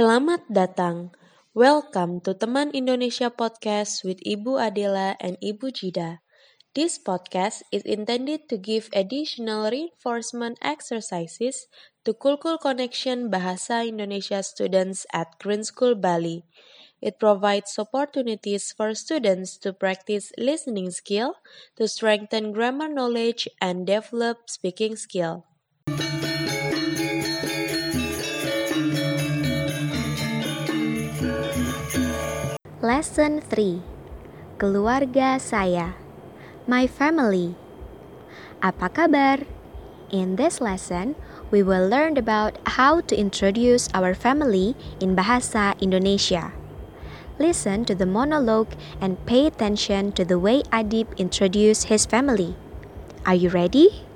Selamat datang. Welcome to Teman Indonesia Podcast with Ibu Adela and Ibu Jida. This podcast is intended to give additional reinforcement exercises to Kulkul Connection Bahasa Indonesia students at Green School Bali. It provides opportunities for students to practice listening skill, to strengthen grammar knowledge, and develop speaking skill. Lesson 3 Keluarga saya My family Apa kabar? In this lesson, we will learn about how to introduce our family in Bahasa Indonesia. Listen to the monologue and pay attention to the way Adib introduced his family. Are you ready?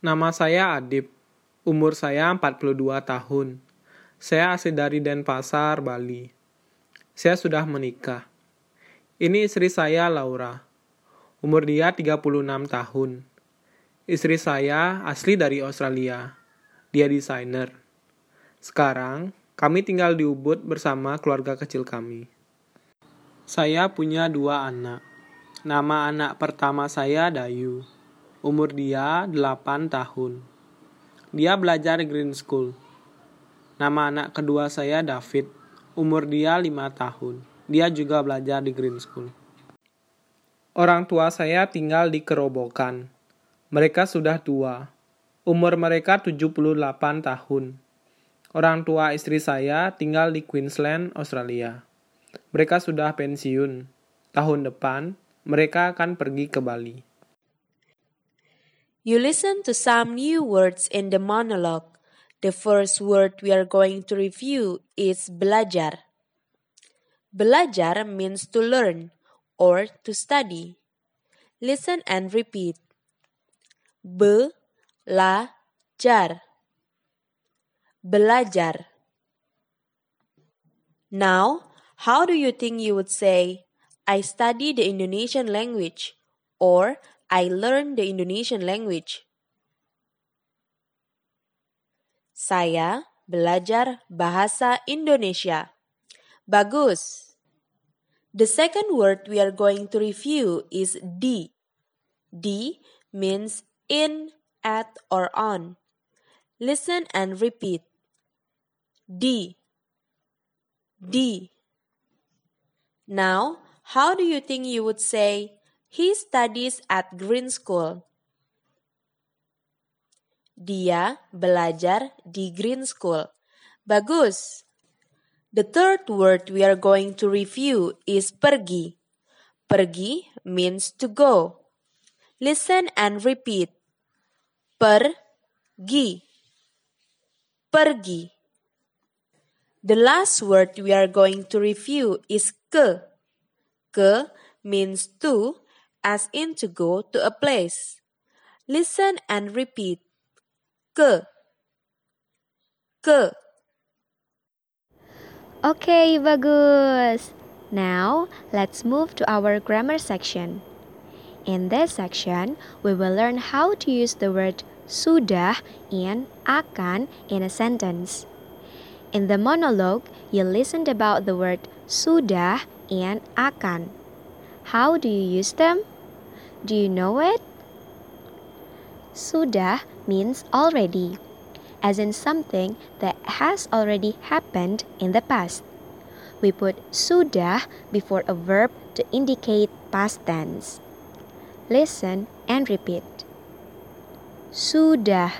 Nama saya Adib. Umur saya 42 tahun. Saya asli dari Denpasar, Bali. Saya sudah menikah. Ini istri saya, Laura. Umur dia 36 tahun. Istri saya asli dari Australia. Dia desainer. Sekarang, kami tinggal di Ubud bersama keluarga kecil kami. Saya punya dua anak. Nama anak pertama saya Dayu. Umur dia 8 tahun. Dia belajar Green School. Nama anak kedua saya David. Umur dia 5 tahun. Dia juga belajar di Green School. Orang tua saya tinggal di Kerobokan. Mereka sudah tua. Umur mereka 78 tahun. Orang tua istri saya tinggal di Queensland, Australia. Mereka sudah pensiun. Tahun depan, mereka akan pergi ke Bali. You listen to some new words in the monologue. The first word we are going to review is belajar. Belajar means to learn or to study. Listen and repeat. Belajar. Belajar. Now, how do you think you would say, I study the Indonesian language or I learn the Indonesian language. Saya belajar bahasa Indonesia. Bagus. The second word we are going to review is di. Di means in, at, or on. Listen and repeat. Di. Di. Now, how do you think you would say He studies at Green School. Dia belajar di Green School. Bagus. The third word we are going to review is pergi. Pergi means to go. Listen and repeat. Pergi. Pergi. The last word we are going to review is ke. Ke means to as in to go to a place. Listen and repeat. Ke. Ke. Okay, bagus. Now, let's move to our grammar section. In this section, we will learn how to use the word sudah and akan in a sentence. In the monologue, you listened about the word sudah and akan. How do you use them? Do you know it? Sudah means already, as in something that has already happened in the past. We put sudah before a verb to indicate past tense. Listen and repeat. Sudah.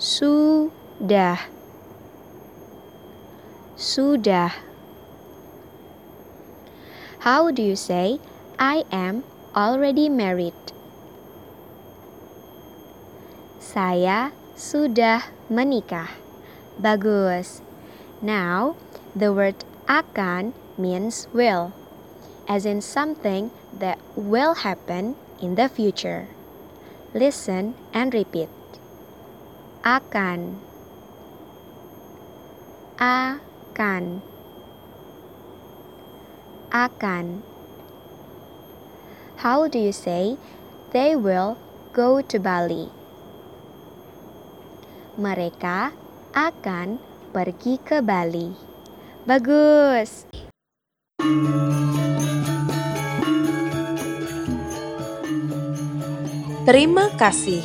Sudah. Sudah. How do you say I am already married. Saya sudah menikah. Bagus. Now, the word akan means will, as in something that will happen in the future. Listen and repeat. Akan. Akan. Akan. How do you say they will go to Bali? Mereka akan pergi ke Bali. Bagus. Terima kasih.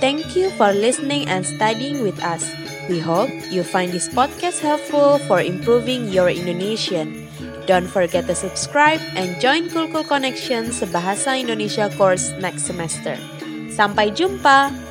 Thank you for listening and studying with us. We hope you find this podcast helpful for improving your Indonesian. Don't forget to subscribe and join Cool Cool Connection Sebahasa Indonesia course next semester. Sampai jumpa!